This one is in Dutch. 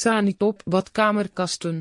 Sanitop badkamerkasten